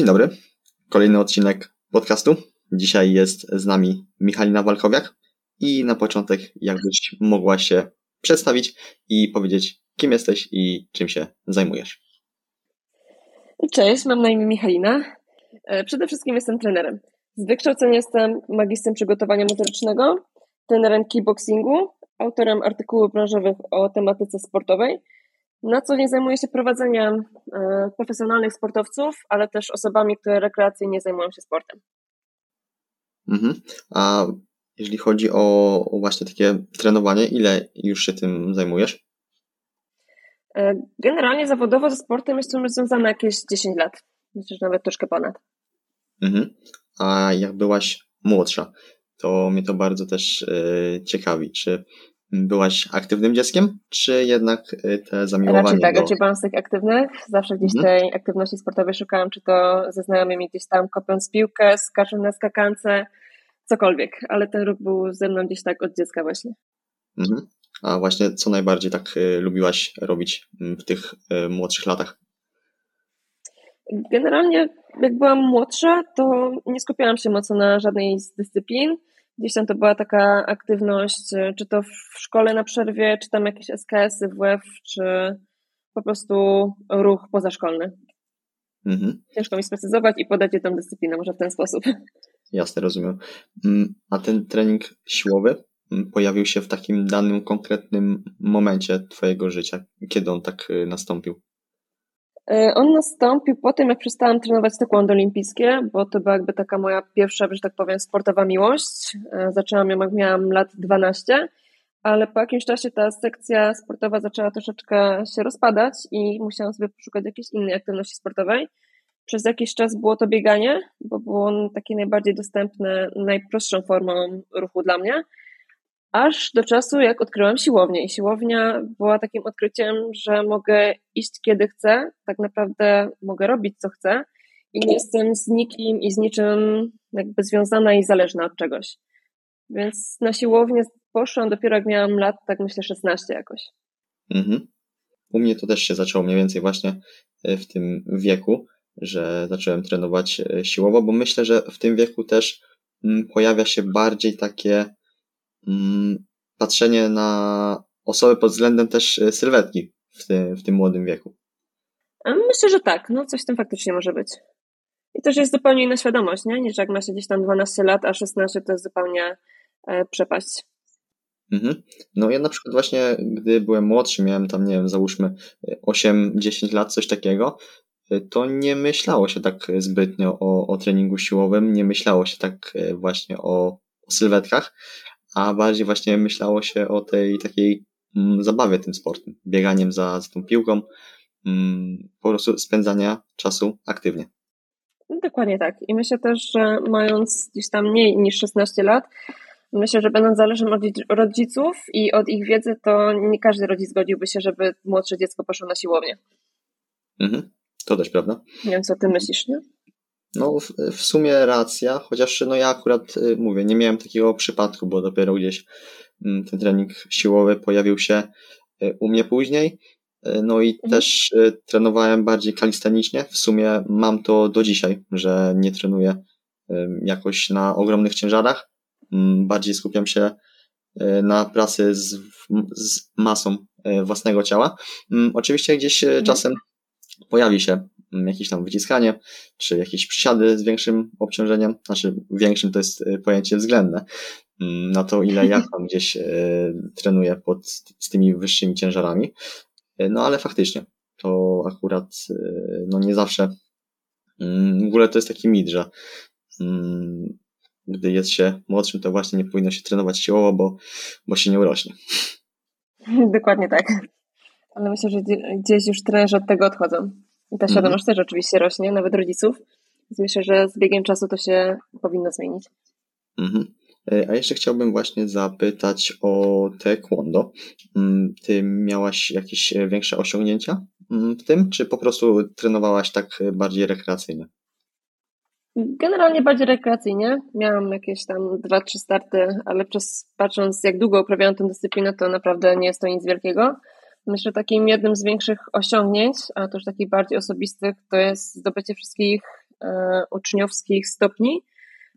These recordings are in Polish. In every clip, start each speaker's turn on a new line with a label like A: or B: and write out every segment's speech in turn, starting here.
A: Dzień dobry. Kolejny odcinek podcastu. Dzisiaj jest z nami Michalina Walkowiak i na początek jakbyś mogła się przedstawić i powiedzieć, kim jesteś i czym się zajmujesz.
B: Cześć, mam na imię Michalina. E, przede wszystkim jestem trenerem. Z wykształcenia jestem magistrem przygotowania motorycznego, trenerem kickboxingu, autorem artykułów branżowych o tematyce sportowej. Na co dzień zajmuję się prowadzeniem e, profesjonalnych sportowców, ale też osobami, które rekreacyjnie zajmują się sportem.
A: Mhm. A jeżeli chodzi o właśnie takie trenowanie, ile już się tym zajmujesz?
B: E, generalnie zawodowo ze sportem jestem związana jakieś 10 lat. Myślę, że nawet troszkę ponad.
A: Mhm. A jak byłaś młodsza, to mnie to bardzo też yy, ciekawi. Czy byłaś aktywnym dzieckiem, czy jednak e, te zamiłowanie
B: Raczej tak,
A: do...
B: raczej byłam z tych aktywnych. Zawsze gdzieś mhm. tej aktywności sportowej szukałam, czy to ze znajomymi gdzieś tam kopiąc piłkę, skacząc na skakance, cokolwiek. Ale ten ruch był ze mną gdzieś tak od dziecka właśnie.
A: Mhm. A właśnie co najbardziej tak y, lubiłaś robić w tych y, młodszych latach?
B: Generalnie jak byłam młodsza, to nie skupiałam się mocno na żadnej z dyscyplin. Gdzieś tam to była taka aktywność, czy to w szkole na przerwie, czy tam jakieś SKS-y, WF, czy po prostu ruch pozaszkolny. Mhm. Ciężko mi sprecyzować i podać jedną dyscyplinę, może w ten sposób.
A: Jasne, rozumiem. Mm, a ten trening siłowy pojawił się w takim danym, konkretnym momencie Twojego życia? Kiedy on tak y, nastąpił?
B: E, on nastąpił po tym, jak przestałam trenować taekwondo olimpijskie, bo to była jakby taka moja pierwsza, że tak powiem, sportowa miłość. E, zaczęłam ją, jak miałam lat 12, ale po jakimś czasie ta sekcja sportowa zaczęła troszeczkę się rozpadać i musiałam sobie poszukać jakiejś innej aktywności sportowej. Przez jakiś czas było to bieganie, bo było on takie najbardziej dostępne, najprostszą formą ruchu dla mnie aż do czasu, jak odkryłam siłownię. I siłownia była takim odkryciem, że mogę iść kiedy chcę, tak naprawdę mogę robić co chcę i nie jestem z nikim i z niczym jakby związana i zależna od czegoś. Więc na siłownię poszłam dopiero jak miałam lat, tak myślę, 16 jakoś.
A: Mhm. U mnie to też się zaczęło mniej więcej właśnie e, w tym wieku, że zacząłem trenować e, siłowo, bo myślę, że w tym wieku też mm, pojawia się bardziej takie patrzenie na osobę pod względem też e, sylwetki w tym, w tym młodym wieku.
B: Myślę, że tak. No, coś w tym faktycznie może być. I też jest zupełnie inna świadomość, nie? niż jak ma się gdzieś tam 12 lat, a 16 to jest zupełnie e, przepaść.
A: Mhm. No ja na przykład właśnie, gdy byłem młodszy, miałem tam, nie wiem, załóżmy 8-10 lat, coś takiego, e, to nie myślało się tak zbytnio o, o treningu siłowym, nie myślało się tak właśnie o, o sylwetkach, a bardziej właśnie myślało się o tej takiej mm, zabawie tym sportem, bieganiem za, za tą piłką, mm, po prostu spędzania czasu aktywnie.
B: Dokładnie tak. I myślę też, że mając gdzieś tam mniej niż 16 lat, myślę, że będąc zależnym od rodziców i od ich wiedzy, to nie każdy rodzic zgodziłby się, żeby młodsze dziecko poszło na siłownię.
A: Mhm. To też prawda.
B: Nie wiem, co ty myślisz, nie?
A: No, w, w, sumie racja, chociaż no ja akurat y, mówię, nie miałem takiego przypadku, bo dopiero gdzieś mm, ten trening siłowy pojawił się y, u mnie później. Y, no i mhm. też trenowałem bardziej kalistanicznie. W sumie mam to do dzisiaj, że nie trenuję jakoś na ogromnych ciężarach. Mm, bardziej skupiam się na pracy z, z masą własnego ciała. Mm, oczywiście gdzieś mhm. czasem pojawi się jakieś tam wyciskanie, czy jakieś przysiady z większym obciążeniem, znaczy większym to jest y, pojęcie względne, mm, na to ile ja tam gdzieś y, trenuję pod, z tymi wyższymi ciężarami. Y, no ale faktycznie, to akurat no nie zawsze, mm, w ogóle to jest taki mit, że gdy jest się młodszym, to właśnie nie powinno się trenować siłowo, bo, bo się nie urośnie.
B: Dokładnie tak. Ale myślę, że gdzieś już trenerzy od tego odchodzą. I ta świadomość mhm. też oczywiście rośnie, nawet rodziców. Więc myślę, że z biegiem czasu to się powinno zmienić.
A: Mhm. E, a jeszcze chciałbym właśnie zapytać o taekwondo. Mm, ty miałaś jakieś większe osiągnięcia mm, w tym, czy po prostu trenowałaś tak bardziej rekreacyjnie?
B: Generalnie bardziej rekreacyjnie. Miałam jakieś tam dwa, trzy starty, ale przez patrząc jak długo uprawiałam tę dyscyplinę, to naprawdę nie jest to nic wielkiego. Myślę, że takim jednym z większych osiągnięć, a też takich bardziej osobistych, to jest zdobycie wszystkich uczniowskich stopni,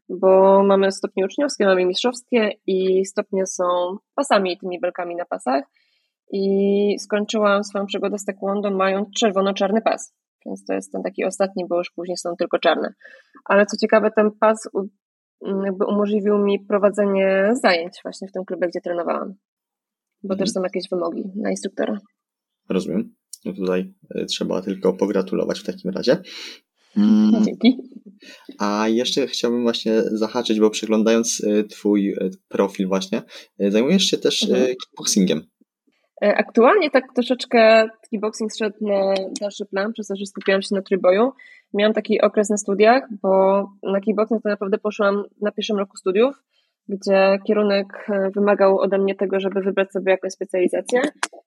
B: bo mamy stopnie uczniowskie, mamy mistrzowskie i stopnie są pasami, tymi belkami na pasach. I skończyłam swoją przygodę z taekwondo mając czerwono-czarny pas. Więc to jest ten taki ostatni, bo już później są tylko czarne. Ale co ciekawe, ten pas jakby umożliwił mi prowadzenie zajęć właśnie w tym klubie, gdzie trenowałam. Bo też są jakieś wymogi na instruktora.
A: Rozumiem. No tutaj e, trzeba tylko pogratulować w takim razie.
B: Mm. Dzięki.
A: A jeszcze chciałbym właśnie zahaczyć, bo przeglądając e, Twój e, profil właśnie, zajmujesz się też mhm. kickboxingiem.
B: Aktualnie tak troszeczkę kickboxing szedł na dalszy plan, przez to, że skupiłam się na trójboju. Miałam taki okres na studiach, bo na kickboxing to naprawdę poszłam na pierwszym roku studiów, gdzie kierunek e, wymagał ode mnie tego, żeby wybrać sobie jakąś specjalizację.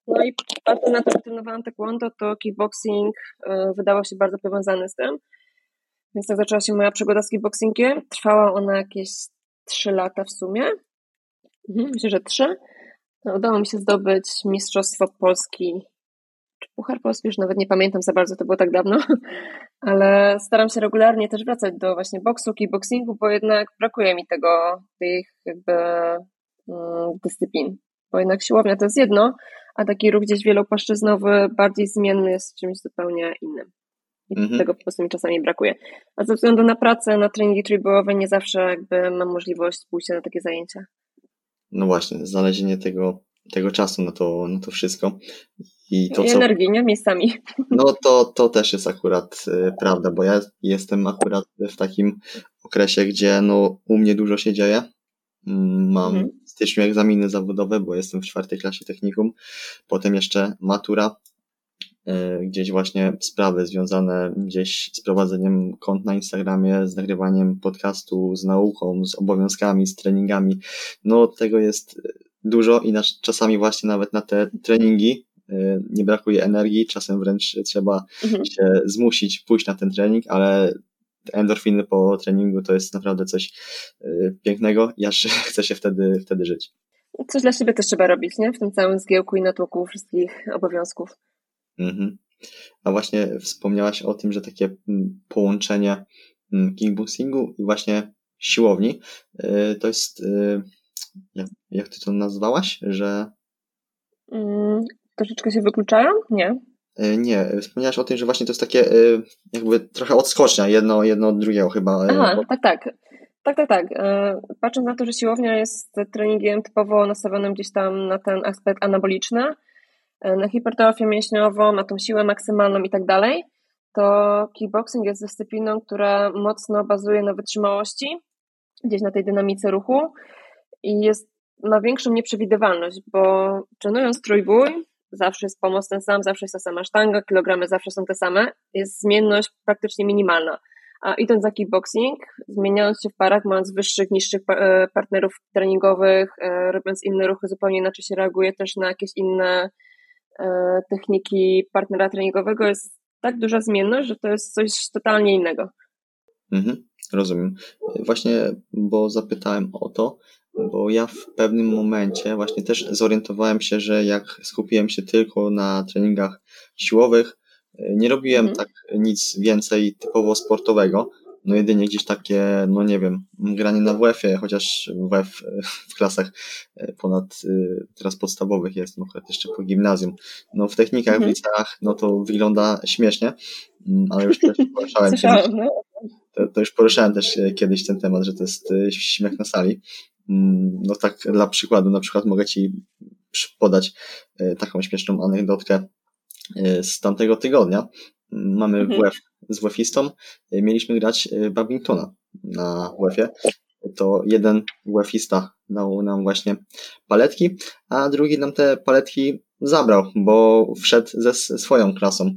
B: No i patrząc na to, że trenowałam taekwondo, to kickboxing e, wydawał się bardzo powiązany z tym. Więc tak zaczęła się moja przygoda z kickboxingiem. Trwała ona jakieś 3 lata w sumie. Mhm, myślę, że 3. No, udało mi się zdobyć Mistrzostwo Polski, Puchar Polski, już nawet nie pamiętam za bardzo, to było tak dawno, ale staram się regularnie też wracać do właśnie boksu, kickboxingu, bo jednak brakuje mi tego, tych jakby mm, dyscyplin. Bo jednak siłownia to jest jedno, a taki ruch gdzieś wielopłaszczyznowy, bardziej zmienny jest czymś zupełnie innym. I mhm. tego po prostu mi czasami brakuje. A ze względu na pracę, na treningi trójbołowe nie zawsze jakby mam możliwość pójścia na takie zajęcia
A: no właśnie, znalezienie tego, tego czasu na to, na to wszystko.
B: I, to, I co, energii, nie? Miejscami.
A: No to, to też jest akurat y, prawda, bo ja jestem akurat w takim okresie, gdzie no, u mnie dużo się dzieje. Mm, mam mhm. w styczniu egzaminy zawodowe, bo jestem w czwartej klasie technikum. Potem jeszcze matura, y, gdzieś właśnie sprawy związane gdzieś z prowadzeniem kont na Instagramie, z nagrywaniem podcastu, z nauką, z obowiązkami, z treningami. No tego jest dużo i czasami właśnie nawet na te treningi y, nie brakuje energii, czasem wręcz trzeba mhm. się zmusić pójść na ten trening, ale endorfiny po treningu to jest naprawdę coś y, pięknego i aż chce się wtedy, wtedy żyć.
B: Coś dla siebie też trzeba robić, nie? W tym całym zgiełku i natłoku wszystkich obowiązków.
A: Mhm. A właśnie wspomniałaś o tym, że takie mm, połączenie mm, kickboxingu i właśnie siłowni y, to jest jak, jak ty to nazwałaś, że...
B: Troszeczkę się wykluczają? Nie.
A: E, nie, wspomniałaś o tym, że właśnie to jest takie e, jakby trochę odskocznia, jedno, jedno od drugiego chyba.
B: E, Aha, tak, tak. Tak, tak, tak. Patrząc na to, że siłownia jest treningiem typowo nastawionym gdzieś tam na ten aspekt anaboliczny, na hipertrofię mięśniową, na tą siłę maksymalną i tak dalej, to kickboxing jest dyscypliną, która mocno bazuje na wytrzymałości, gdzieś na tej dynamice ruchu i jest, ma większą nieprzewidywalność, bo trenując trójbój, zawsze jest pomoc ten sam, zawsze jest ta sama sztanga, kilogramy zawsze są te same, jest zmienność praktycznie minimalna. A idąc za kickboxing, zmieniając się w parach, mając wyższych, niższych e, partnerów treningowych, e, robiąc inne ruchy, zupełnie inaczej się reaguje też na jakieś inne e, techniki partnera treningowego, jest tak duża zmienność, że to jest coś totalnie innego.
A: Mhm, rozumiem. Właśnie, bo zapytałem o to, bo ja w pewnym momencie właśnie też zorientowałem się, że jak skupiłem się tylko na treningach siłowych, nie robiłem mhm. tak nic więcej typowo sportowego, no jedynie gdzieś takie, no nie wiem, granie na WF-ie, chociaż WF w klasach ponad teraz podstawowych jestem akurat jeszcze po gimnazjum. No w technikach, mhm. w liceach, no to wygląda śmiesznie, mm, ale już też poruszałem kiedyś, no. to, to już poruszałem też kiedyś ten temat, że to jest śmiech na sali. Mm, no tak dla przykładu, na przykład mogę Ci podać e, taką śmieszną anegdotkę e, z tamtego tygodnia. Mamy mhm. WF z WF-istą, e, mieliśmy grać badmintona na WF-ie. To jeden WF-ista dał nam właśnie paletki, a drugi nam te paletki zabrał, bo wszedł ze swoją klasą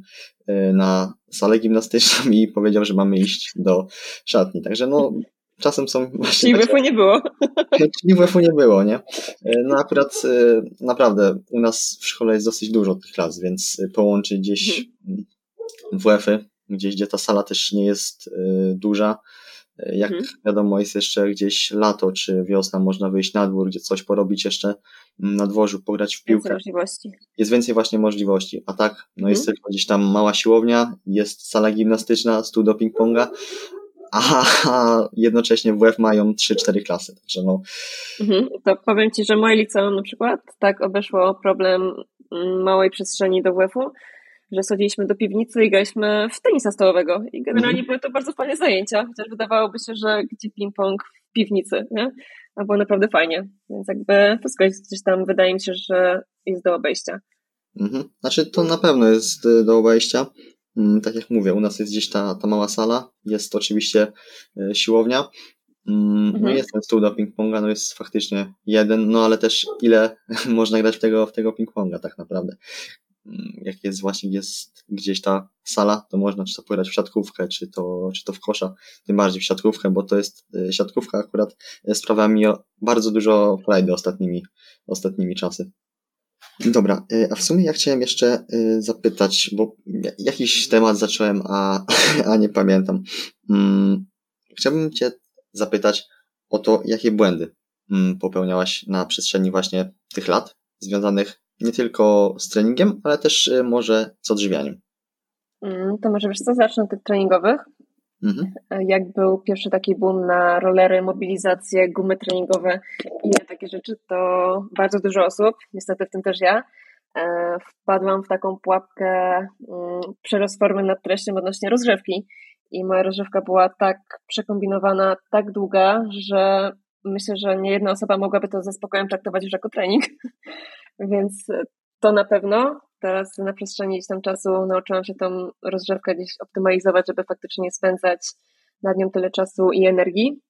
A: na salę gimnastyczną i powiedział, że mamy iść do szatni. Także no, czasem są
B: właśnie... Czyli takie... nie było.
A: Czyli WF-u nie było, nie? E, no akurat e, naprawdę u nas w szkole jest dosyć dużo tych klas, więc połączyć gdzieś mhm. WF-y, gdzieś gdzie ta sala też nie jest e, duża, jak hmm. wiadomo, jest jeszcze gdzieś lato czy wiosna, można wyjść na dwór, gdzie coś porobić jeszcze na dworzu, pograć w piłkę.
B: Więcej możliwości.
A: Jest więcej właśnie możliwości. A tak, no jest hmm. tylko gdzieś tam mała siłownia, jest sala gimnastyczna, studio ping-ponga, a jednocześnie WF mają 3-4 klasy, także no.
B: Mhm, to powiem Ci, że moje liceum na przykład tak obeszło problem mm, małej przestrzeni do WF-u, że schodziliśmy do piwnicy i graliśmy w tenisa stołowego i generalnie mhm. były to bardzo fajne zajęcia, chociaż wydawałoby się, że gdzie ping-pong w piwnicy, nie? A było naprawdę fajnie, więc jakby wszystko jest gdzieś tam, wydaje mi się, że jest do obejścia.
A: Mhm. Znaczy to na pewno jest y, do obejścia. Mm, tak jak mówię, u nas jest gdzieś ta, ta mała sala, jest oczywiście y, siłownia, mm, no mhm. jest ten stół do ping-ponga, no jest faktycznie jeden, no ale też ile można grać w tego, w tego ping-ponga tak naprawdę. Mm, jak jest właśnie jest gdzieś ta sala, to można czy to pograć w siatkówkę, czy to, czy to w kosza, tym bardziej w siatkówkę, bo to jest y, siatkówka akurat sprawia mi bardzo dużo frajdy ostatnimi, ostatnimi czasy. Dobra, y, a w sumie ja chciałem jeszcze y, zapytać, bo jakiś temat zacząłem, a, a nie pamiętam. Mm, chciałbym Cię zapytać o to, jakie błędy mm, popełniałaś na przestrzeni właśnie tych lat, związanych nie tylko z treningiem, ale też y, może z odżywianiem.
B: Mm, to może wiesz co, zacznę od tych treningowych. Mhm. Jak był pierwszy taki boom na rollery, mobilizacje, gumy treningowe i takie rzeczy, to bardzo dużo osób, niestety w tym też ja, e, wpadłam w taką pułapkę mm, przerost formy nad treścią odnośnie rozgrzewki i moja rozgrzewka była tak przekombinowana, tak długa, że myślę, że nie jedna osoba mogłaby to ze spokojem traktować już jako trening, więc to na pewno. Teraz na przestrzeni gdzieś tam czasu nauczyłam się tą rozgrzewkę gdzieś optymalizować, żeby faktycznie spędzać nad nią tyle czasu i energii,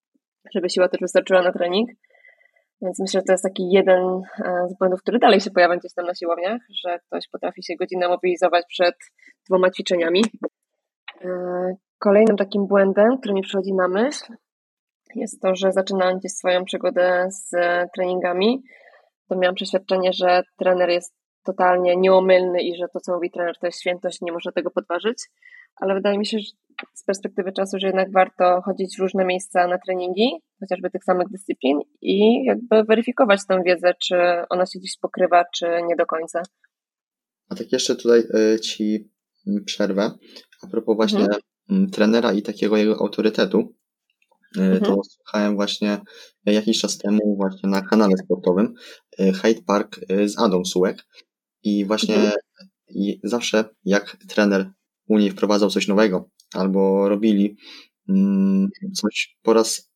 B: żeby siła też wystarczyła na trening. Więc myślę, że to jest taki jeden e, z błędów, który dalej się pojawia gdzieś tam na siłowniach, że ktoś potrafi się godzinę mobilizować przed dwoma ćwiczeniami. E, kolejnym takim błędem, który mi przychodzi na myśl, jest to, że zaczynając gdzieś swoją przygodę z treningami, to miałam przeświadczenie, że trener jest totalnie nieomylny i że to, co mówi trener, to jest świętość, nie można tego podważyć. Ale wydaje mi się, że z perspektywy czasu, że jednak warto chodzić w różne miejsca na treningi, chociażby tych samych dyscyplin i jakby weryfikować tę wiedzę, czy ona się gdzieś pokrywa, czy nie do końca.
A: A tak jeszcze tutaj y, Ci przerwę. A propos właśnie mhm. trenera i takiego jego autorytetu, y, mhm. to słuchałem właśnie jakiś czas temu właśnie na kanale sportowym y, Hyde Park z Adą Sułek i właśnie mhm. zawsze jak trener u niej wprowadzał coś nowego albo robili mm, coś po raz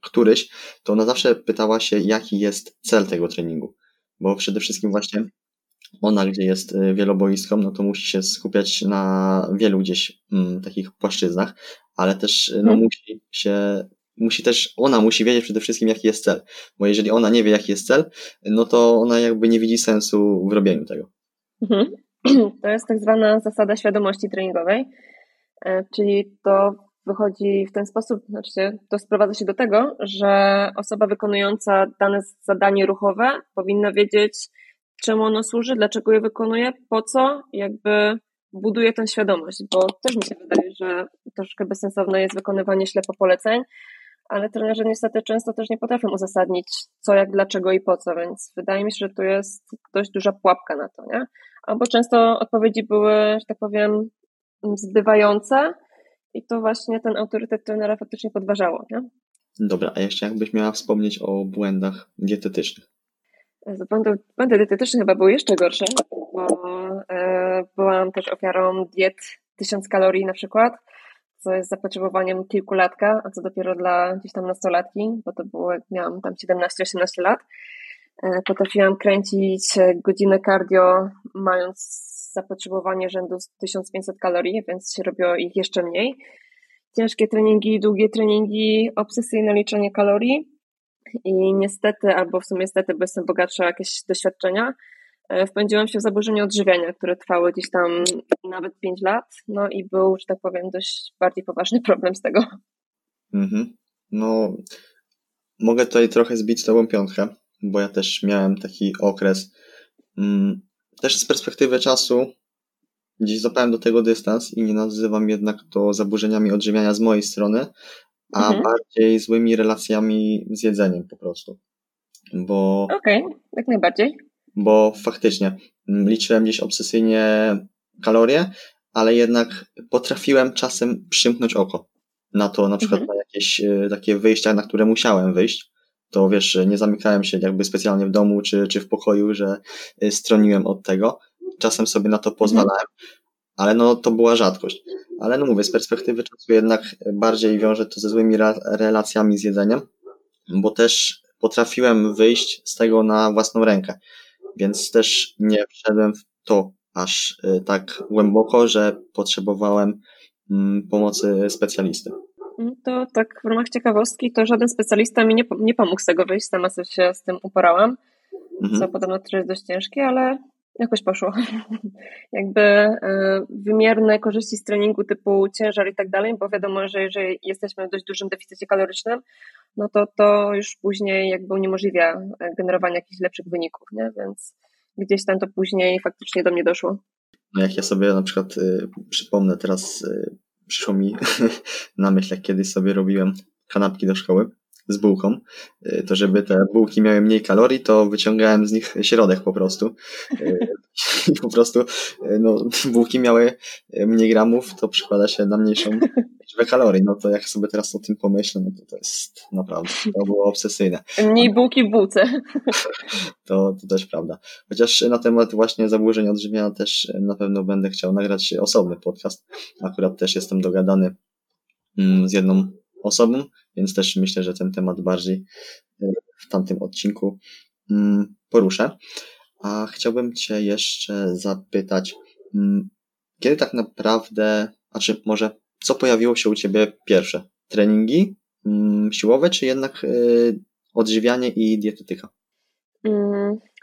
A: któryś, to ona zawsze pytała się, jaki jest cel tego treningu. Bo przede wszystkim właśnie ona, gdzie jest y, wieloboiską, no to musi się skupiać na wielu gdzieś mm, takich płaszczyznach, ale też y, no, hmm. musi się, musi też, ona musi wiedzieć przede wszystkim, jaki jest cel. Bo jeżeli ona nie wie, jaki jest cel, no to ona jakby nie widzi sensu w robieniu tego.
B: Mhm. To jest tak zwana zasada świadomości treningowej, e, czyli to wychodzi w ten sposób, znaczy to sprowadza się do tego, że osoba wykonująca dane zadanie ruchowe powinna wiedzieć, czemu ono służy, dlaczego je wykonuje, po co, jakby buduje tę świadomość, bo też mi się wydaje, że troszkę bezsensowne jest wykonywanie ślepo poleceń, ale trenerzy niestety często też nie potrafią uzasadnić co, jak, dlaczego i po co, więc wydaje mi się, że tu jest dość duża pułapka na to, nie? Albo często odpowiedzi były, że tak powiem, zbywające i to właśnie ten autorytet trenera faktycznie podważało, nie?
A: Dobra, a jeszcze jakbyś miała wspomnieć o błędach dietetycznych?
B: Błędy, błędy dietetyczne chyba były jeszcze gorsze, bo e, byłam też ofiarą diet 1000 kalorii na przykład, co jest zapotrzebowaniem kilkulatka, a co dopiero dla gdzieś tam nastolatki, bo to było jak miałam tam 17-18 lat. E, potrafiłam kręcić godzinę cardio, mając zapotrzebowanie rzędu 1500 kalorii, więc się robiło ich jeszcze mniej. Ciężkie treningi, długie treningi, obsesyjne liczenie kalorii i niestety, albo w sumie niestety, bo jestem bogatsza o jakieś doświadczenia, e, wpędziłam się w zaburzenie odżywiania, które trwały gdzieś tam nawet 5 lat, no i był, że tak powiem, dość bardziej poważny problem z tego.
A: Mhm. No, mogę tutaj trochę zbić z tobą piątkę, bo ja też miałem taki okres. Mm, też z perspektywy czasu gdzieś zapałem do tego dystans i nie nazywam jednak to zaburzeniami odżywiania z mojej strony, a mhm. bardziej złymi relacjami z jedzeniem po prostu. Bo.
B: Okej, okay, jak najbardziej.
A: Bo faktycznie mm, liczyłem gdzieś obsesyjnie kalorie, ale jednak potrafiłem czasem przymknąć oko. na to na przykład mhm. na jakieś e, takie wyjścia, na które musiałem wyjść, to wiesz, nie zamykałem się jakby specjalnie w domu czy, czy w pokoju, że e, stroniłem od tego. Czasem sobie na to pozwalałem, ale no to była rzadkość. Ale no mówię, z perspektywy czasu jednak bardziej wiąże to ze złymi relacjami z jedzeniem, bo też potrafiłem wyjść z tego na własną rękę, więc też nie wszedłem w to aż y, tak głęboko, że potrzebowałem mm, pomocy specjalisty.
B: Mm, to tak w ramach ciekawostki, to żaden specjalista mi nie, nie pomógł z tego wyjść, sama się z tym uporałam, mhm. co podobno też jest dość ciężkie, ale jakoś poszło. Jakby e, wymierne korzyści z treningu typu ciężar i tak dalej, bo wiadomo, że jeżeli jesteśmy w dość dużym deficycie kalorycznym, no to to już później jakby uniemożliwia e, generowanie jakichś lepszych wyników, nie? Więc gdzieś tam to później faktycznie do mnie doszło.
A: No jak ja sobie na przykład y, przypomnę teraz, y, przyszło mi na myśl, jak kiedyś sobie robiłem kanapki do szkoły, z bułką, y, to żeby te bułki miały mniej kalorii, to wyciągałem z nich środek po prostu. Y, I po prostu y, no, bułki miały mniej gramów, to przykłada się na mniejszą liczbę kalorii. No to jak sobie teraz o tym pomyślę, no to to jest naprawdę, to było obsesyjne.
B: Mniej bułki w bułce.
A: To, to też prawda. Chociaż na temat właśnie zaburzeń odżywiania też na pewno będę chciał nagrać osobny podcast. Akurat też jestem dogadany mm, z jedną osobą, więc też myślę, że ten temat bardziej e, w tamtym odcinku mm, poruszę. A chciałbym Cię jeszcze zapytać, mm, kiedy tak naprawdę, a czy może co pojawiło się u Ciebie pierwsze? Treningi mm, siłowe, czy jednak e, odżywianie i dietetyka?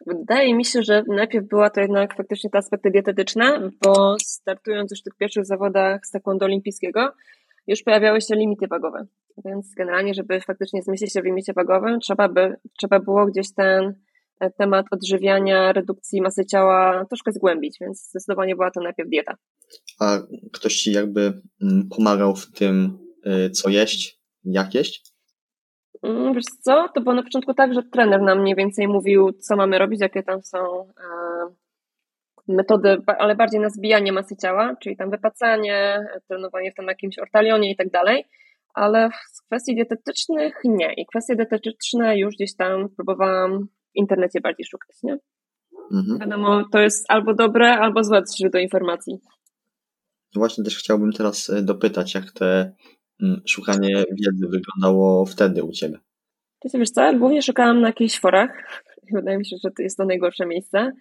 B: Wydaje mi się, że najpierw była to jednak faktycznie te aspekty dietetyczne, bo startując już w tych pierwszych zawodach z taekwondo olimpijskiego, już pojawiały się limity wagowe. Więc generalnie, żeby faktycznie zmieścić się w limicie wagowym, trzeba, by, trzeba było gdzieś ten e, temat odżywiania, redukcji masy ciała troszkę zgłębić, więc zdecydowanie była to najpierw dieta.
A: A ktoś ci jakby mm, pomagał w tym, y, co jeść, jak jeść?
B: Mm, wiesz co, to było na początku tak, że trener nam mniej więcej mówił, co mamy robić, jakie tam są e, metody, ale bardziej na zbijanie masy ciała, czyli tam wypacanie, trenowanie w tam jakimś ortalionie i tak dalej, ale z kwestii dietetycznych nie. I kwestie dietetyczne już gdzieś tam próbowałam w internecie bardziej szukać, nie? Mhm. Wiadomo, to jest albo dobre, albo złe źródło informacji.
A: Właśnie też chciałbym teraz e, dopytać, jak te mm, szukanie wiedzy wyglądało wtedy u Ciebie?
B: To wiesz co, głównie szukałam na jakichś forach. Wydaje mi się, że to jest to najgorsze miejsce.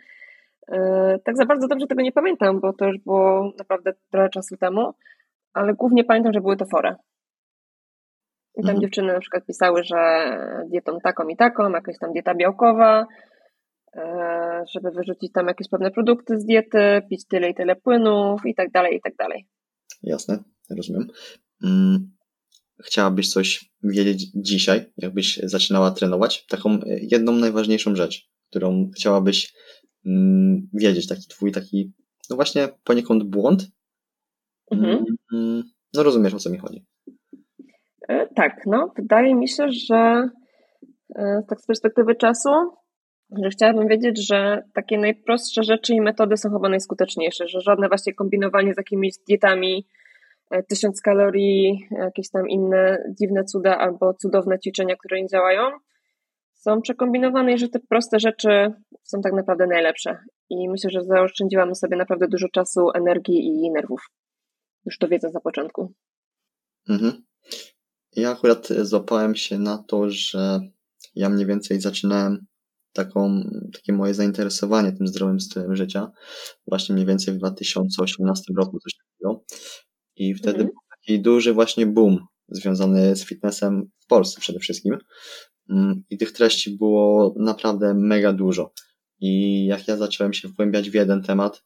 B: E, tak za bardzo dobrze tego nie pamiętam, bo to już było naprawdę trochę czasu temu, ale głównie pamiętam, że były to fora. I tam mhm. dziewczyny na przykład pisały, że dietą taką i taką, jakaś tam dieta białkowa, e, żeby wyrzucić tam jakieś pewne produkty z diety, pić tyle i tyle płynów i tak dalej, i tak dalej.
A: Jasne, rozumiem. Mm, chciałabyś coś wiedzieć dzisiaj, jakbyś zaczynała trenować? Taką jedną najważniejszą rzecz, którą chciałabyś wiedzieć, taki twój taki, no właśnie poniekąd błąd. Mhm. Mm, no rozumiesz, o co mi chodzi.
B: E, tak, no wydaje mi się, że e, tak z perspektywy czasu, że chciałabym wiedzieć, że takie najprostsze rzeczy i metody są chyba najskuteczniejsze, że żadne właśnie kombinowanie z jakimiś dietami, e, tysiąc kalorii, jakieś tam inne dziwne cuda albo cudowne ćwiczenia, które nie działają, są przekombinowane i że te proste rzeczy są tak naprawdę najlepsze. I myślę, że zaoszczędziłam sobie naprawdę dużo czasu, energii i nerwów. Już to wiedzę za początku.
A: Mhm. Ja akurat złapałem się na to, że ja mniej więcej zaczynałem taką, takie moje zainteresowanie tym zdrowym stylem życia właśnie mniej więcej w 2018 roku coś takiego. I wtedy mhm. był taki duży właśnie boom związany z fitnessem w Polsce przede wszystkim. Mm, i tych treści było naprawdę mega dużo. I jak ja zacząłem się wgłębiać w jeden temat,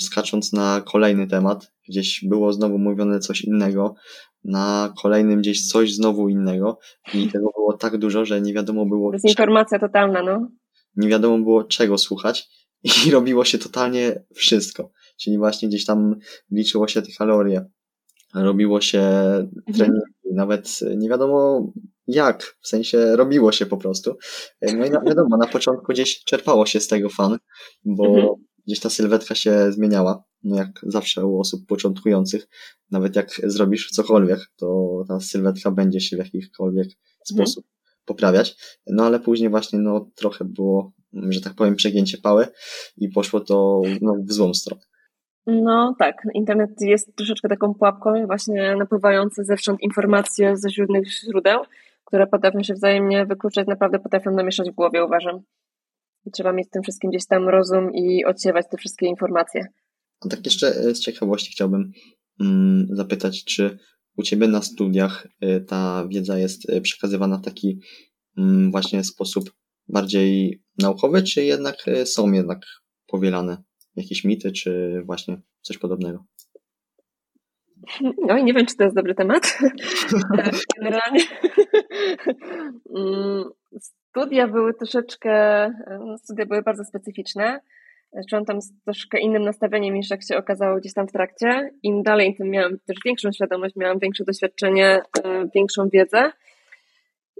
A: skacząc na kolejny temat, gdzieś było znowu mówione coś innego, na kolejnym gdzieś coś znowu innego i tego było tak dużo, że nie wiadomo było...
B: Dezinformacja czego, totalna, no.
A: Nie wiadomo było czego słuchać i robiło się totalnie wszystko. Czyli właśnie gdzieś tam liczyło się te kalorie, robiło się mhm. treningi, mhm. nawet nie wiadomo jak, w sensie robiło się po prostu. No i na, wiadomo, na początku gdzieś czerpało się z tego fan, bo mhm. gdzieś ta sylwetka się zmieniała, no jak zawsze u osób początkujących, nawet jak zrobisz cokolwiek, to ta sylwetka będzie się w jakikolwiek mhm. sposób poprawiać, no ale później właśnie no trochę było, że tak powiem, przegięcie pały i poszło to no, w złą stronę.
B: No tak, internet jest troszeczkę taką pułapką, właśnie napływające zewsząd informacje ze źródnych źródeł, które potrafią się wzajemnie wykluczać, naprawdę potrafią namieszać w głowie, uważam. I trzeba mieć w tym wszystkim gdzieś tam rozum i odsiewać te wszystkie informacje.
A: A tak jeszcze e, z ciekawości chciałbym mm, zapytać, czy u Ciebie na studiach e, ta wiedza jest e, przekazywana w taki mm, właśnie sposób bardziej naukowy, czy jednak są jednak powielane jakieś mity, czy właśnie coś podobnego?
B: No i nie wiem, czy to jest dobry temat. Generalnie mm, studia były troszeczkę, no, studia były bardzo specyficzne. Czułam tam z troszkę innym nastawieniem niż jak się okazało gdzieś tam w trakcie. Im dalej, tym miałam też większą świadomość, miałam większe doświadczenie, e, większą wiedzę.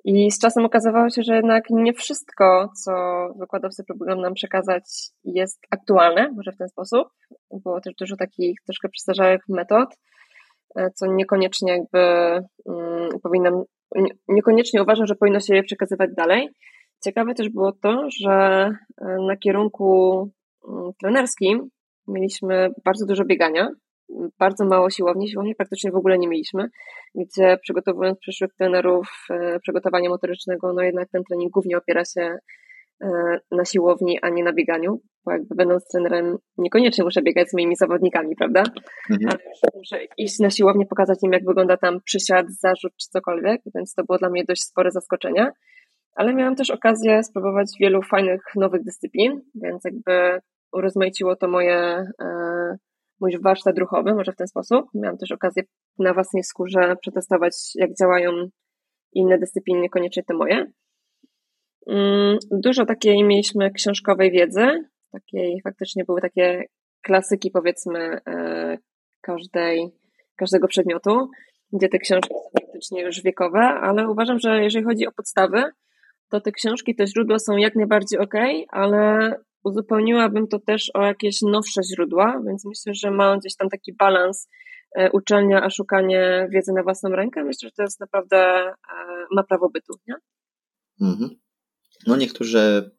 B: I z czasem okazywało się, że jednak nie wszystko, co wykładowcy próbują nam przekazać, jest aktualne, może w ten sposób. Było też dużo takich troszkę przestarzałych metod, co niekoniecznie jakby um, powinnam, niekoniecznie uważam, że powinno się je przekazywać dalej. Ciekawe też było to, że e, na kierunku mm, trenerskim mieliśmy bardzo dużo biegania, bardzo mało siłowni, siłowni praktycznie w ogóle nie mieliśmy, gdzie przygotowując przyszłych trenerów e, przygotowania motorycznego, no jednak ten trening głównie opiera się e, na siłowni, a nie na bieganiu, bo jakby będąc trenerem niekoniecznie muszę biegać z moimi zawodnikami, prawda? Mhm. Ale muszę iść na siłownię, pokazać im jak wygląda tam przysiad, zarzut czy cokolwiek, więc to było dla mnie dość spore zaskoczenie. Ale miałam też okazję spróbować wielu fajnych nowych dyscyplin, więc jakby urozmaiciło to moje e, mój warsztat ruchowy, może w ten sposób. Miałam też okazję na własnej skórze przetestować, jak działają inne dyscypliny, niekoniecznie te moje. Mm, dużo takiej mieliśmy książkowej wiedzy, takiej faktycznie były takie klasyki, powiedzmy, e, każdej, każdego przedmiotu, gdzie te książki są faktycznie już wiekowe, ale uważam, że jeżeli chodzi o podstawy, to te książki, te źródła są jak najbardziej ok, ale uzupełniłabym to też o jakieś nowsze źródła, więc myślę, że ma gdzieś tam taki balans e, uczelnia, a szukanie wiedzy na własną rękę. Myślę, że to jest naprawdę, e, ma prawo bytu, nie?
A: Mhm. No niektórzy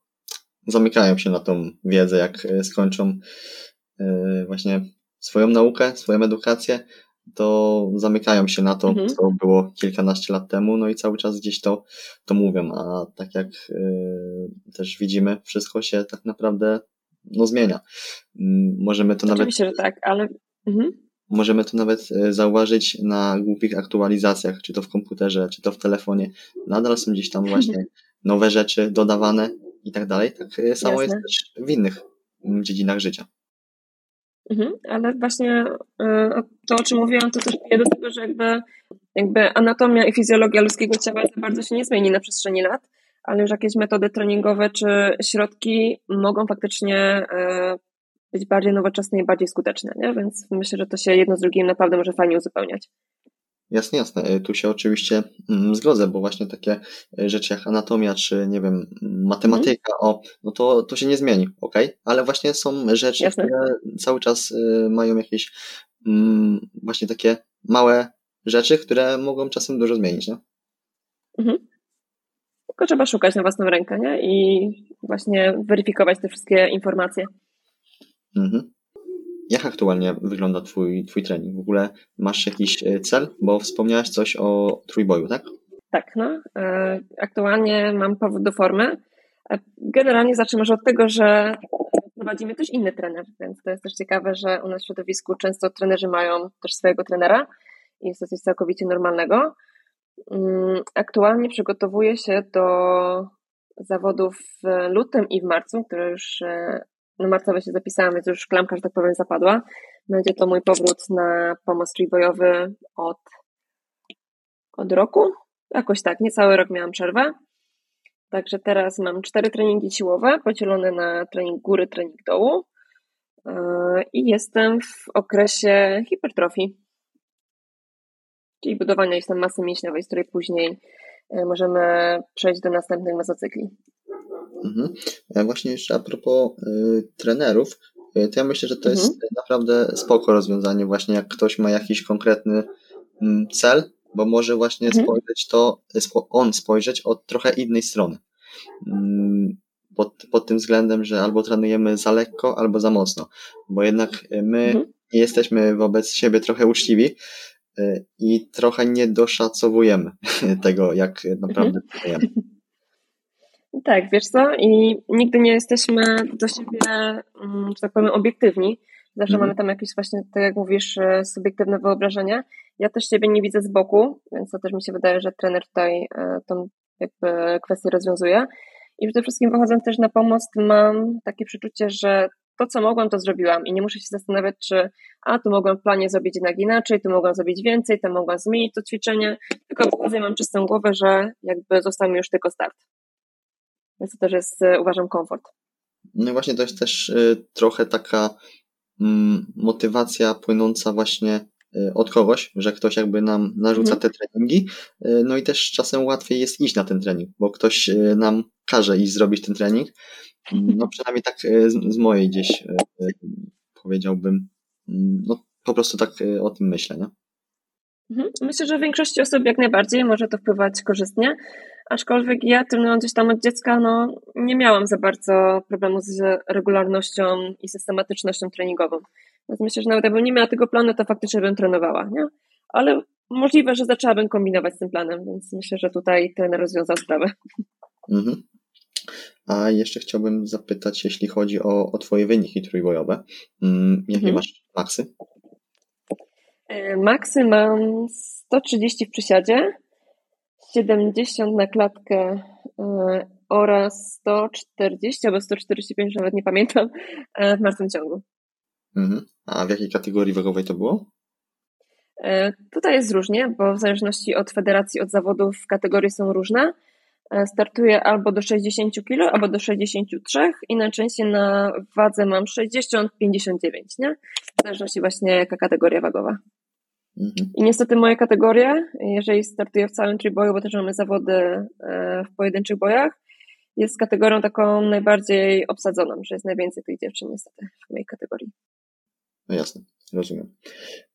A: zamykają się na tą wiedzę, jak e, skończą właśnie swoją naukę, swoją edukację, to zamykają się na to, mhm. co było kilkanaście lat temu, no i cały czas gdzieś to, to mówią, a tak jak y, też widzimy, wszystko się tak naprawdę no, zmienia. Mm, możemy to
B: Oczywiście,
A: nawet.
B: że tak, ale. Mhm.
A: Możemy to nawet zauważyć na głupich aktualizacjach, czy to w komputerze, czy to w telefonie. Nadal są gdzieś tam właśnie nowe rzeczy dodawane i tak dalej. Tak y, samo Jasne. jest też w innych mm, dziedzinach życia.
B: Mhm, ale właśnie e, to, o czym mówiłam, to też pije do tego, że jakby, jakby anatomia i fizjologia ludzkiego ciała za bardzo się nie zmieni na przestrzeni lat, ale już jakieś metody treningowe czy środki mogą faktycznie e, być bardziej nowoczesne i bardziej skuteczne, nie? więc myślę, że to się jedno z drugim naprawdę może fajnie uzupełniać.
A: Jasne, jasne. E, tu się oczywiście mm, zgodzę, bo właśnie takie e, rzeczy jak anatomia, czy nie wiem, matematyka, mm. o, no to, to się nie zmieni, ok? Ale właśnie są rzeczy, jasne. które cały czas e, mają jakieś mm, właśnie takie małe rzeczy, które mogą czasem dużo zmienić, nie?
B: Mhm. Tylko trzeba szukać na własną rękę, nie? I właśnie weryfikować te wszystkie informacje.
A: Mhm. Jak aktualnie wygląda twój, twój trening? W ogóle masz jakiś e, cel? Bo wspomniałaś coś o trójboju, tak?
B: Tak, no. E, aktualnie mam powód do formy. E, generalnie zacznę może od tego, że prowadzimy też inny trener, więc to jest też ciekawe, że u nas w środowisku często trenerzy mają też swojego trenera i jest to coś całkowicie normalnego. Mm, aktualnie przygotowuję się do zawodów w lutym i w marcu, które już marcowe się zapisałam, więc już klamka, że tak powiem, zapadła. Będzie to mój powrót na pomost trójbojowy od, od roku. Jakoś tak, niecały rok miałam przerwę. Także teraz mam cztery treningi siłowe, podzielone na trening góry, trening dołu. Yy, I jestem w okresie hipertrofii, czyli budowania jest tam masy mięśniowej, z której później yy, możemy przejść do następnych mesocykli.
A: Mhm. Właśnie jeszcze a propos y, trenerów, to ja myślę, że to jest mhm. naprawdę spoko rozwiązanie, właśnie jak ktoś ma jakiś konkretny mm, cel, bo może właśnie mhm. spojrzeć to, on spojrzeć od trochę innej strony. Mm, pod, pod tym względem, że albo trenujemy za lekko, albo za mocno, bo jednak my mhm. jesteśmy wobec siebie trochę uczciwi y, i trochę nie doszacowujemy tego, jak naprawdę mhm. trenujemy.
B: Tak, wiesz co? I nigdy nie jesteśmy do siebie, mm, że tak powiem, obiektywni. Zawsze mhm. mamy tam jakieś właśnie, tak jak mówisz, e, subiektywne wyobrażenia. Ja też siebie nie widzę z boku, więc to też mi się wydaje, że trener tutaj e, tą jakby kwestię rozwiązuje. I przede wszystkim wychodząc też na pomost, mam takie przeczucie, że to, co mogłam, to zrobiłam i nie muszę się zastanawiać, czy a, tu mogłam w planie zrobić jednak inaczej, tu mogłam zrobić więcej, to mogłam zmienić to ćwiczenie, tylko i mam czystą głowę, że jakby został mi już tylko start. Więc to też jest, e, uważam, komfort.
A: No i właśnie to jest też y, trochę taka mm, motywacja płynąca właśnie y, od kogoś, że ktoś jakby nam narzuca mhm. te treningi, no i też czasem łatwiej jest iść na ten trening, bo ktoś nam każe iść zrobić ten trening. No przynajmniej tak z, z mojej gdzieś powiedziałbym, mm, no po prostu tak o tym myślę, nie?
B: Mhm. Myślę, że w większości osób jak najbardziej może to wpływać korzystnie, aczkolwiek ja trenując gdzieś tam od dziecka, no nie miałam za bardzo problemu z regularnością i systematycznością treningową. Więc myślę, że nawet jakbym nie miała tego planu, to faktycznie bym trenowała, nie? Ale możliwe, że zaczęłabym kombinować z tym planem, więc myślę, że tutaj ten rozwiązał sprawę. Mhm.
A: A jeszcze chciałbym zapytać, jeśli chodzi o, o Twoje wyniki trójbojowe. Mm, jakie mhm. masz maksy?
B: E, maksy mam 130 w przysiadzie, 70 na klatkę e, oraz 140 albo 145, nawet nie pamiętam, e, w martwym ciągu.
A: Mhm. A w jakiej kategorii wagowej to było?
B: Tutaj jest różnie, bo w zależności od federacji, od zawodów kategorie są różne. Startuję albo do 60 kg, albo do 63 i najczęściej na wadze mam 60-59, nie? W zależności właśnie jaka kategoria wagowa. Mhm. I niestety moje kategorie, jeżeli startuję w całym triboju, bo też mamy zawody e, w pojedynczych bojach, jest kategorią taką najbardziej obsadzoną, że jest najwięcej tych dziewczyn niestety w mojej kategorii.
A: No jasne, rozumiem.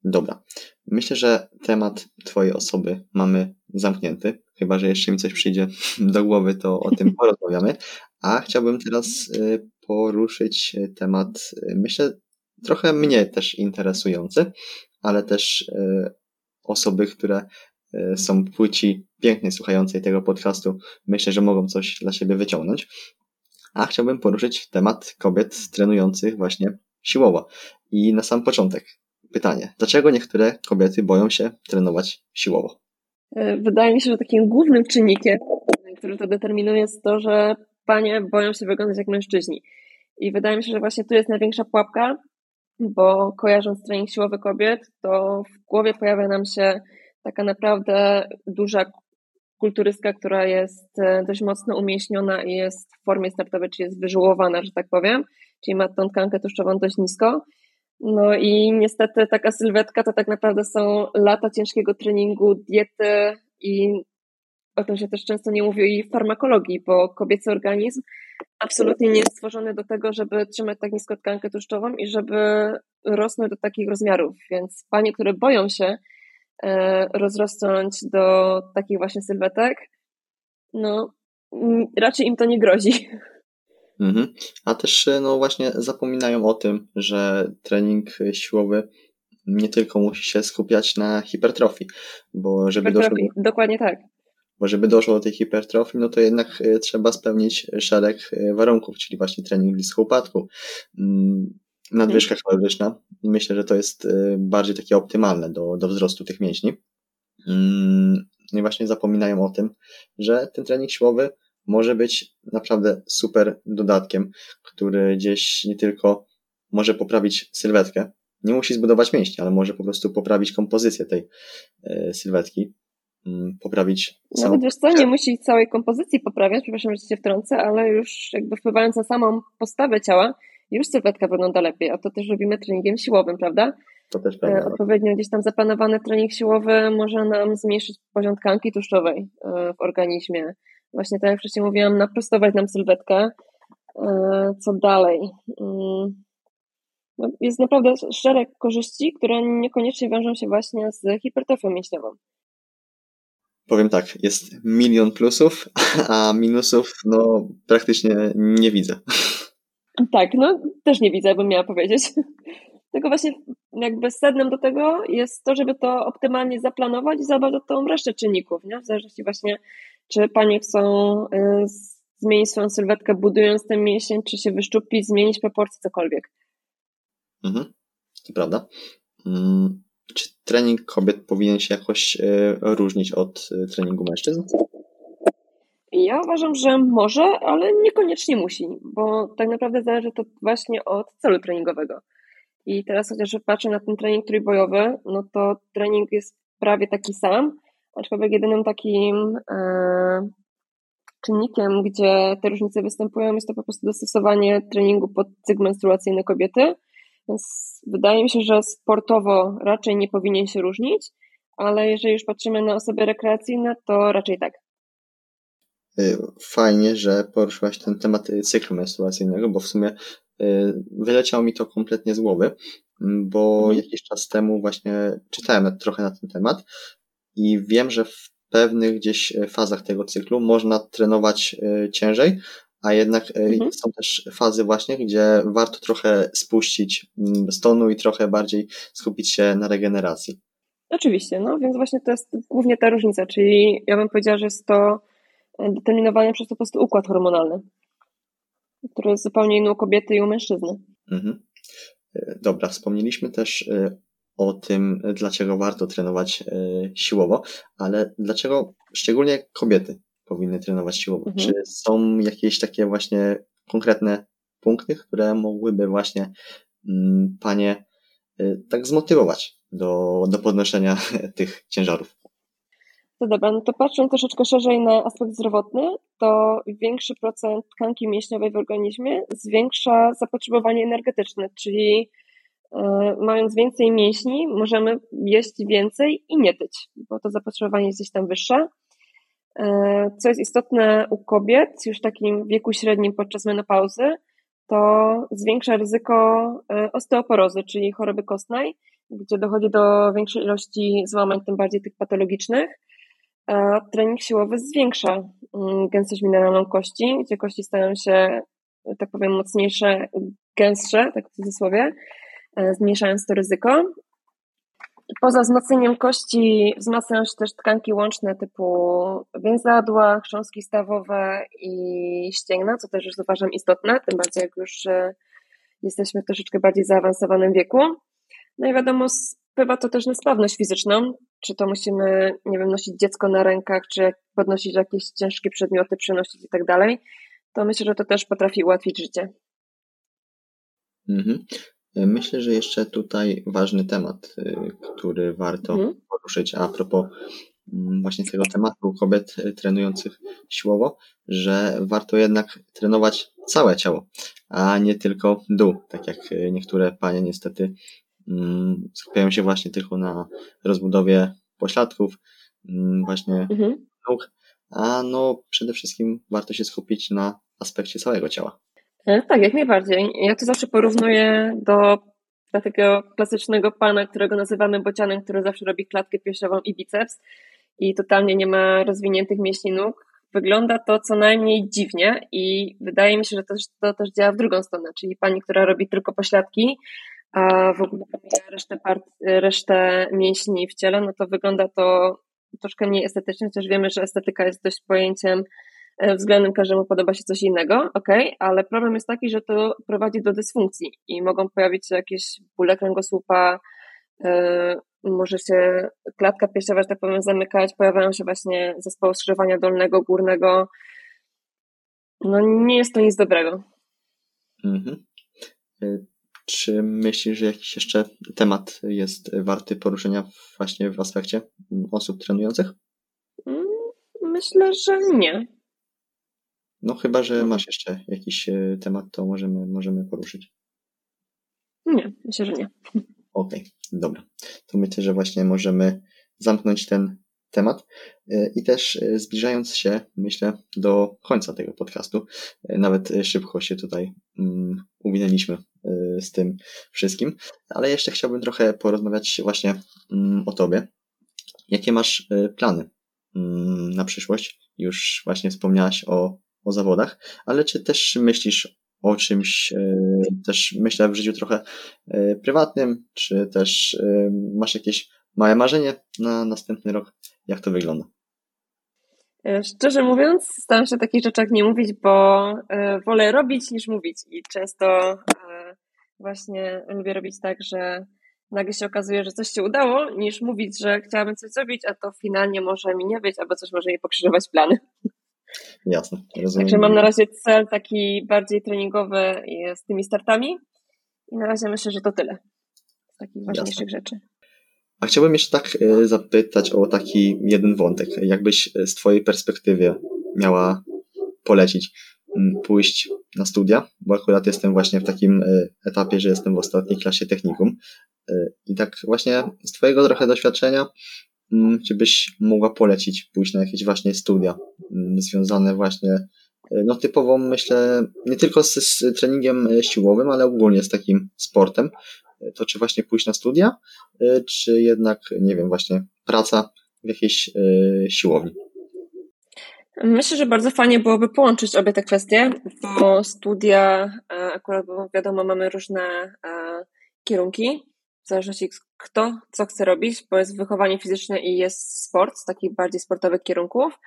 A: Dobra. Myślę, że temat Twojej osoby mamy zamknięty. Chyba, że jeszcze mi coś przyjdzie do głowy, to o tym porozmawiamy. A chciałbym teraz e, poruszyć temat, e, myślę, trochę mnie też interesujący, ale też e, osoby, które e, są płci pięknej słuchającej tego podcastu, myślę, że mogą coś dla siebie wyciągnąć. A chciałbym poruszyć temat kobiet trenujących właśnie siłowo. I na sam początek pytanie, dlaczego niektóre kobiety boją się trenować siłowo?
B: E, wydaje mi się, że takim głównym czynnikiem, który to determinuje, jest to, że panie boją się wyglądać jak mężczyźni. I wydaje mi się, że właśnie tu jest największa pułapka, bo kojarząc trening siłowy kobiet, to w głowie pojawia nam się taka naprawdę duża kulturystka, która jest e, dość mocno umieśniona i jest w formie startowej, czyli jest wyżułowana, że tak powiem, czyli ma tą tkankę tłuszczową dość nisko. No i niestety taka sylwetka to tak naprawdę są lata ciężkiego treningu, diety i o tym się też często nie mówi i farmakologii, bo kobiecy organizm absolutnie nie jest stworzony do tego, żeby trzymać tak nisko tkankę tłuszczową i żeby rosnąć do takich rozmiarów. Więc panie, które boją się e, rozrosnąć do takich właśnie sylwetek, no raczej im to nie grozi.
A: Mhm. A też e, no właśnie zapominają o tym, że trening siłowy nie tylko musi się skupiać na hipertrofii, bo żeby
B: hipertrofii, doszło... Dokładnie tak
A: bo żeby doszło do tej hipertrofii, no to jednak e, trzeba spełnić szereg e, warunków, czyli właśnie trening blisko upadku, mm, nadwyżka kaloryczna. Myślę, że to jest e, bardziej takie optymalne do, do wzrostu tych mięśni. Mm, no i właśnie zapominają o tym, że ten trening siłowy może być naprawdę super dodatkiem, który gdzieś nie tylko może poprawić sylwetkę, nie musi zbudować mięśni, ale może po prostu poprawić kompozycję tej sylwetki, Mm, poprawić.
B: Nawet wiesz co, nie musi całej kompozycji poprawiać, przepraszam, że się wtrącę, ale już jakby wpływając na samą postawę ciała, już sylwetka wygląda lepiej, a to też robimy treningiem siłowym, prawda?
A: To też prawda. E,
B: odpowiednio gdzieś tam zaplanowany trening siłowy może nam zmniejszyć poziom tkanki tłuszczowej e, w organizmie. Właśnie tak jak wcześniej mówiłam, naprostować nam sylwetkę. E, co dalej? Mm. no, jest naprawdę szereg korzyści, które niekoniecznie wiążą się właśnie z hipertrofią mięśniową.
A: Powiem tak, jest milion plusów, a minusów no praktycznie nie widzę.
B: Tak, no też nie widzę, bym miała powiedzieć. Tylko właśnie jakby sednem do tego jest to, żeby to optymalnie zaplanować i zadbać o tą resztę czynników, nie? W zależności właśnie, czy panie chcą y, zmienić swoją sylwetkę budując ten mięsień, czy się wyszczupić, zmienić proporcje, cokolwiek.
A: Mhm, to prawda. Mm, czy trening kobiet powinien się jakoś y, różnić od y, treningu mężczyzn?
B: Ja uważam, że może, ale niekoniecznie musi, bo tak naprawdę zależy to właśnie od celu treningowego. I teraz chociaż patrzę na ten trening trójbojowy, no to trening jest prawie taki sam, aczkolwiek jedynym takim e, czynnikiem, gdzie te różnice występują, jest to po prostu dostosowanie treningu pod cykl menstruacyjny kobiety. Więc wydaje mi się, że sportowo raczej nie powinien się różnić, ale jeżeli już patrzymy na osoby rekreacyjne, to raczej tak.
A: Y, fajnie, że poruszyłaś ten temat cyklu menstruacyjnego, bo w sumie y, wyleciało mi to kompletnie z głowy, mm, bo mhm. jakiś czas temu właśnie czytałem trochę na ten temat i wiem, że w pewnych gdzieś fazach tego cyklu można trenować y, ciężej, a jednak mhm. są też fazy właśnie, gdzie warto trochę spuścić mm, stonu i trochę bardziej skupić się na regeneracji.
B: Oczywiście, no więc właśnie to jest głównie ta różnica, czyli ja bym powiedziała, że jest to determinowany przez po prostu układ hormonalny, który jest zupełnie inny u kobiety i u mężczyzny. Mhm.
A: E, dobra, wspomnieliśmy też e, o tym, dlaczego warto trenować e, siłowo, ale dlaczego szczególnie kobiety powinny trenować siłowo? Mhm. Czy są jakieś takie właśnie konkretne punkty, które mogłyby właśnie mm, panie tak zmotywować do, do podnoszenia tych ciężarów?
B: To dobra, no to patrząc troszeczkę szerzej na aspekt zdrowotny, to większy procent tkanki mięśniowej w organizmie zwiększa zapotrzebowanie energetyczne, czyli y, mając więcej mięśni, możemy jeść więcej i nie tyć, bo to zapotrzebowanie jest gdzieś tam wyższe. Y, co jest istotne u kobiet już w takim wieku średnim podczas menopauzy, to zwiększa ryzyko y, osteoporozy, czyli choroby kostnej, gdzie dochodzi do większej ilości złamań, tym bardziej tych patologicznych a trening siłowy zwiększa mm, gęstość mineralną kości, gdzie kości stają się, tak powiem, mocniejsze, gęstsze, tak w cudzysłowie, e, zmniejszając to ryzyko. Poza wzmocnieniem kości wzmacniają się też tkanki łączne typu więzadła, chrząstki stawowe i ścięgna, co też już uważam istotne, tym bardziej jak już e, jesteśmy w troszeczkę bardziej zaawansowanym wieku. No i wiadomo, wpływa to też na sprawność fizyczną, czy to musimy, nie wiem, nosić dziecko na rękach, czy podnosić jakieś ciężkie przedmioty, przenosić i tak dalej, to myślę, że to też potrafi ułatwić życie.
A: Mhm. Myślę, że jeszcze tutaj ważny temat, y, który warto mhm. poruszyć a propos mm, właśnie tego tematu kobiet trenujących siłowo, że warto jednak trenować całe ciało, a nie tylko dół, tak jak niektóre panie niestety Mm, skupiają się właśnie tylko na rozbudowie pośladków, mm, właśnie mhm. nóg, a no przede wszystkim warto się skupić na aspekcie całego ciała.
B: E, tak, jak najbardziej. Ja to zawsze porównuję do, takiego klasycznego pana, którego nazywamy bocianem, który zawsze robi klatkę piersiową i biceps i totalnie nie ma rozwiniętych mięśni nóg. Wygląda to co najmniej dziwnie i wydaje mi się, że to, to też działa w drugą stronę, czyli pani, która robi tylko pośladki, a w ogóle pomija resztę, part, resztę mięśni w ciele, no to wygląda to troszkę mniej estetycznie, chociaż wiemy, że estetyka jest dość pojęciem względem każdemu podoba się coś innego, ok, ale problem jest taki, że to prowadzi do dysfunkcji i mogą pojawić się jakieś bóle kręgosłupa, yy, może się klatka piersiowa, że tak powiem, zamykać, pojawiają się właśnie zespoły skrzyżowania dolnego, górnego. No nie jest to nic dobrego. Mhm.
A: E, czy myślisz, że jakiś jeszcze temat jest warty poruszenia właśnie w aspekcie osób trenujących?
B: Mm, myślę, że nie.
A: No chyba, że masz jeszcze jakiś e, temat, to możemy, możemy poruszyć.
B: Nie, myślę, że nie.
A: Okej, okay, dobra. To myślę, że właśnie możemy zamknąć ten temat e, i też e, zbliżając się, myślę, do końca tego podcastu, nawet szybko się tutaj um, uwinęliśmy z tym wszystkim. Ale jeszcze chciałbym trochę porozmawiać właśnie mm, o tobie. Jakie masz plany mm, na przyszłość? Już właśnie wspomniałaś o, o zawodach, ale czy też myślisz o czymś też myślę w życiu trochę prywatnym, czy też masz jakieś małe marzenie na następny rok? Jak to wygląda?
B: E, szczerze mówiąc, staram się o takich rzeczach nie mówić, bo e, wolę robić niż mówić i często e, właśnie lubię robić tak, że nagle się okazuje, że coś się udało, niż mówić, że chciałabym coś zrobić, a to finalnie może mi nie być, albo coś może mi pokrzyżować plany.
A: Jasne,
B: rozumiem. Także mam na razie cel taki bardziej treningowy z tymi startami i na razie myślę, że to tyle z takich ważniejszych Jasne. rzeczy.
A: A chciałbym jeszcze tak e, zapytać o taki jeden wątek. Jakbyś e, z Twojej perspektywy miała polecić pójść na studia, bo akurat jestem właśnie w takim e, etapie, że jestem w ostatniej klasie technikum. I tak właśnie z Twojego trochę doświadczenia, czy byś mogła polecić pójść na jakieś właśnie studia mm, związane właśnie, no typowo myślę, nie tylko z, z treningiem siłowym, ale ogólnie z takim sportem, to czy właśnie pójść na studia, y, czy jednak, nie wiem, właśnie praca w jakiejś y, siłowni?
B: Myślę, że bardzo fajnie byłoby połączyć obie te kwestie, bo studia, e, akurat wiadomo, mamy różne e, kierunki, w zależności kto co chce robić, bo jest wychowanie fizyczne i jest sport z takich bardziej sportowych kierunków.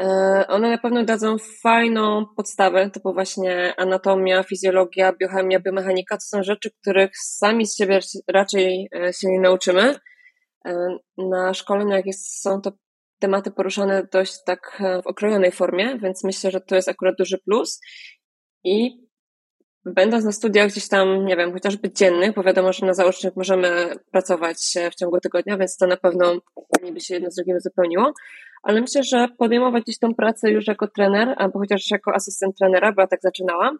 B: E, one na pewno dadzą fajną podstawę, typu właśnie anatomia, fizjologia, biochemia, biomechanika. To są rzeczy, których sami z siebie raczej e, się nie nauczymy. E, na szkoleniach są to tematy poruszane dość tak w okrojonej formie, więc myślę, że to jest akurat duży plus. I będąc na studiach gdzieś tam, nie wiem, chociażby dziennych, bo wiadomo, że na zaocznych możemy pracować w ciągu tygodnia, więc to na pewno by się jedno z drugim uzupełniło ale myślę, że podejmować gdzieś tą pracę już jako trener, albo chociaż jako asystent trenera, bo ja tak zaczynałam.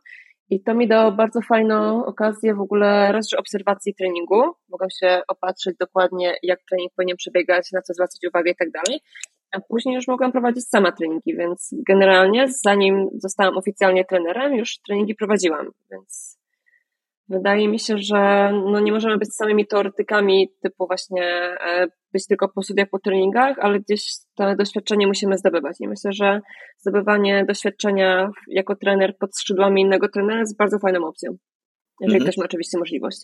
B: I to mi dało bardzo fajną okazję w ogóle raz, że obserwacji treningu. Mogłam się opatrzyć dokładnie, jak trening powinien przebiegać, na co zwracać uwagę i tak dalej. A później już mogłam prowadzić sama treningi, więc generalnie zanim zostałam oficjalnie trenerem, już treningi prowadziłam, więc wydaje mi się, że no nie możemy być samymi teoretykami typu właśnie e, być tylko po studiach, po treningach, ale gdzieś to doświadczenie musimy zdobywać. I myślę, że zdobywanie doświadczenia jako trener pod skrzydłami innego trenera jest bardzo fajną opcją. Jeżeli mhm. ktoś ma oczywiście możliwość.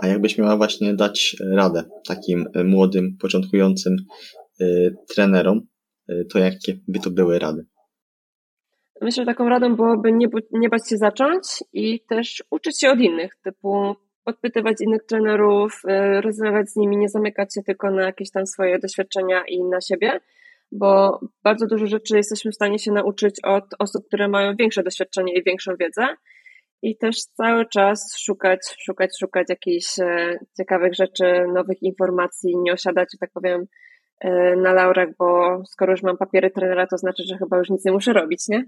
A: A jakbyś miała właśnie dać radę takim e, młodym, początkującym trenerom, y, to jakie by to były rady?
B: Myślę, że taką radą byłoby nie, nie bać się zacząć i też uczyć się od innych, typu podpytywać innych trenerów, y, rozmawiać z nimi, nie zamykać się tylko na jakieś tam swoje doświadczenia i na siebie, bo bardzo dużo rzeczy jesteśmy w stanie się nauczyć od osób, które mają większe doświadczenie i większą wiedzę. I też cały czas szukać, szukać, szukać jakichś e, ciekawych rzeczy, nowych informacji, nie osiadać, że tak powiem, na laurach, bo skoro już mam papiery trenera, to znaczy, że chyba już nic nie muszę robić, nie?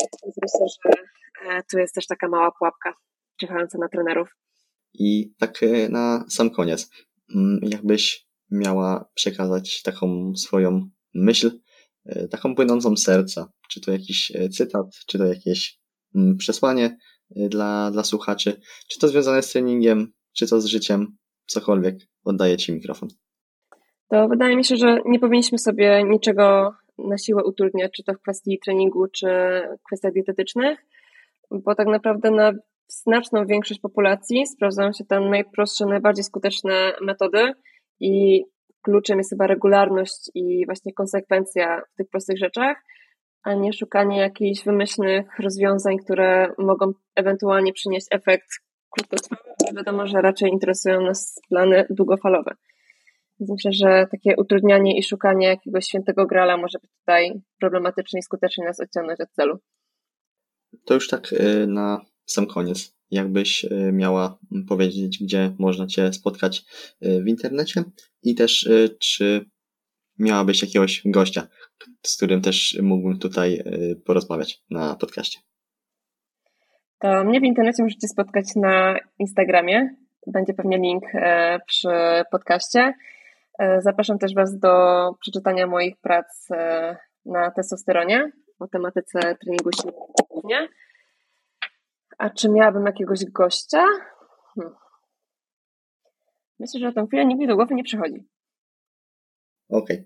B: Więc myślę, że e, tu jest też taka mała pułapka czekająca na trenerów.
A: I tak e, na sam koniec, mm, jakbyś miała przekazać taką swoją myśl, e, taką płynącą z serca, czy to jakiś cytat, czy to jakieś mm, przesłanie dla, dla słuchaczy, czy to związane z treningiem, czy to z życiem, cokolwiek, oddaję Ci mikrofon.
B: To wydaje mi się, że nie powinniśmy sobie niczego na siłę utrudniać, czy to w kwestii treningu, czy kwestiach dietetycznych, bo tak naprawdę na znaczną większość populacji sprawdzają się tam najprostsze, najbardziej skuteczne metody i kluczem jest chyba regularność i właśnie konsekwencja w tych prostych rzeczach, a nie szukanie jakichś wymyślnych rozwiązań, które mogą ewentualnie przynieść efekt krótkotrwały, wiadomo, że raczej interesują nas plany długofalowe. Myślę, że takie utrudnianie i szukanie jakiegoś świętego grala może być tutaj problematyczne i skutecznie nas odciągnąć od celu.
A: To już tak y, na sam koniec. Jakbyś e, miała powiedzieć, gdzie można Cię spotkać e, w internecie i też e, czy miałabyś jakiegoś gościa, z którym też mógłbym tutaj porozmawiać na podcaście.
B: To mnie w internecie możecie spotkać na Instagramie. Będzie pewnie link przy podcaście. Zapraszam też Was do przeczytania moich prac na testosteronie o tematyce treningu głównie. A czy miałabym jakiegoś gościa? Hmm. Myślę, że na tę chwilę nikt mi do głowy nie przychodzi.
A: Okej, okay.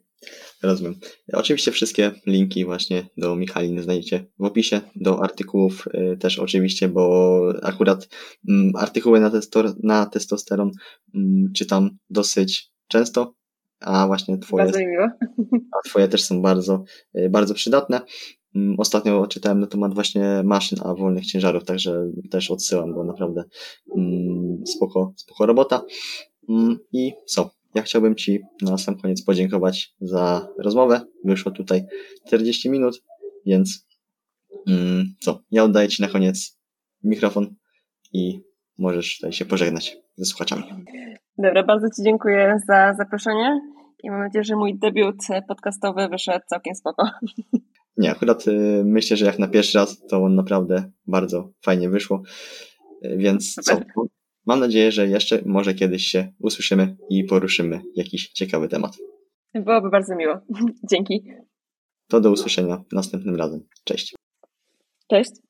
A: rozumiem. Oczywiście wszystkie linki właśnie do Michaliny znajdziecie w opisie, do artykułów y, też oczywiście, bo akurat mm, artykuły na, testo, na testosteron mm, czytam dosyć często, a właśnie twoje,
B: bardzo miło.
A: A twoje też są bardzo, y, bardzo przydatne. Mm, ostatnio czytałem na temat właśnie maszyn, a wolnych ciężarów, także też odsyłam, bo naprawdę spoko, spoko robota. I co? Ja chciałbym Ci na sam koniec podziękować za rozmowę. Wyszło tutaj 40 minut, więc mm, co? Ja oddaję Ci na koniec mikrofon i możesz tutaj się pożegnać ze słuchaczami.
B: Dobra, bardzo Ci dziękuję za zaproszenie i mam nadzieję, że mój debiut podcastowy wyszedł całkiem spoko.
A: Nie, akurat y, myślę, że jak na pierwszy raz to naprawdę bardzo fajnie wyszło, y, więc co? Mam nadzieję, że jeszcze może kiedyś się usłyszymy i poruszymy jakiś ciekawy temat.
B: Byłoby bardzo miło. Dzięki.
A: To do usłyszenia następnym razem. Cześć.
B: Cześć.